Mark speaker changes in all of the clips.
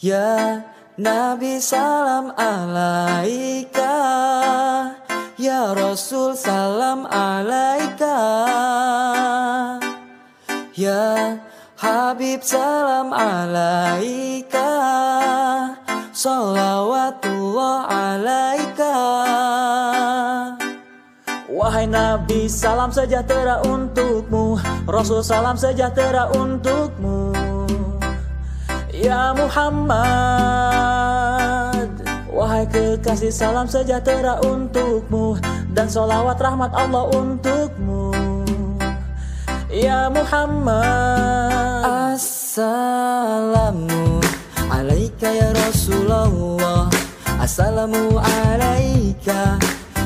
Speaker 1: Ya Nabi salam alaika Ya Rasul salam alaika Ya Habib salam alaika Salawatullah alaika Wahai Nabi salam sejahtera untukmu. Rasul salam sejahtera untukmu Ya Muhammad Wahai kekasih salam sejahtera untukmu Dan solawat rahmat Allah untukmu. Ya Muhammad Assalamu alaika ya Rasulullah Assalamu alaika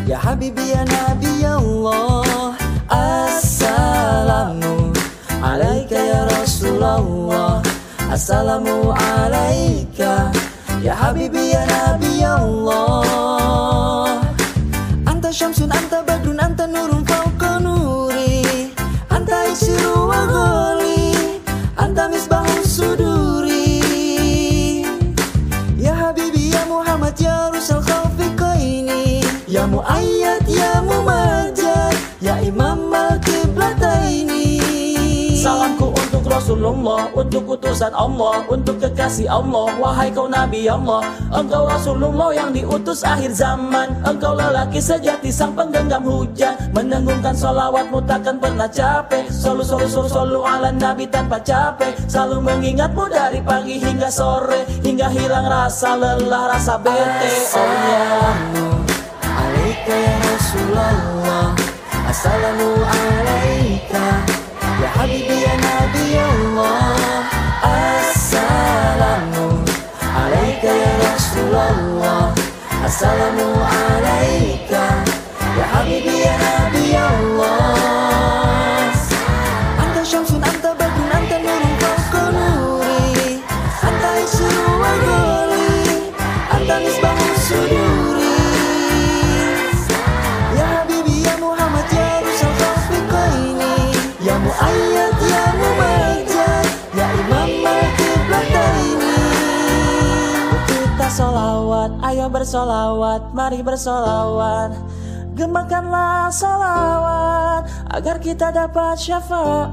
Speaker 1: Ya Habibi ya Nabi Allah Assalamu alaika ya Rasulullah Assalamu alaika Ya Habibi ya Nabi Allah. Anta syamsun, anta badrun, anta nurun fauqa nuri. Anta iksiru wa ghali Anta misbahun suduri. Ya Habibi ya Muhammad ya Rusal khaufiqaini Ya Muayyad ya Mumajjad untuk Rasulullah, untuk utusan Allah, untuk kekasih Allah, wahai kau Nabi Allah. Engkau Rasulullah yang diutus akhir zaman, engkau lelaki sejati sang penggenggam hujan, mendenggungkan solawatmu takkan pernah capek. Solu solu solu solu ala Nabi tanpa capek, selalu mengingatmu dari pagi hingga sore, hingga hilang rasa lelah, rasa bete. Oh alaika Assalamu alaika Ya Habibi ya Kita solawat, ayo bersolawat, mari bersolawat. Gemakanlah solawat Agar kita dapat syafaat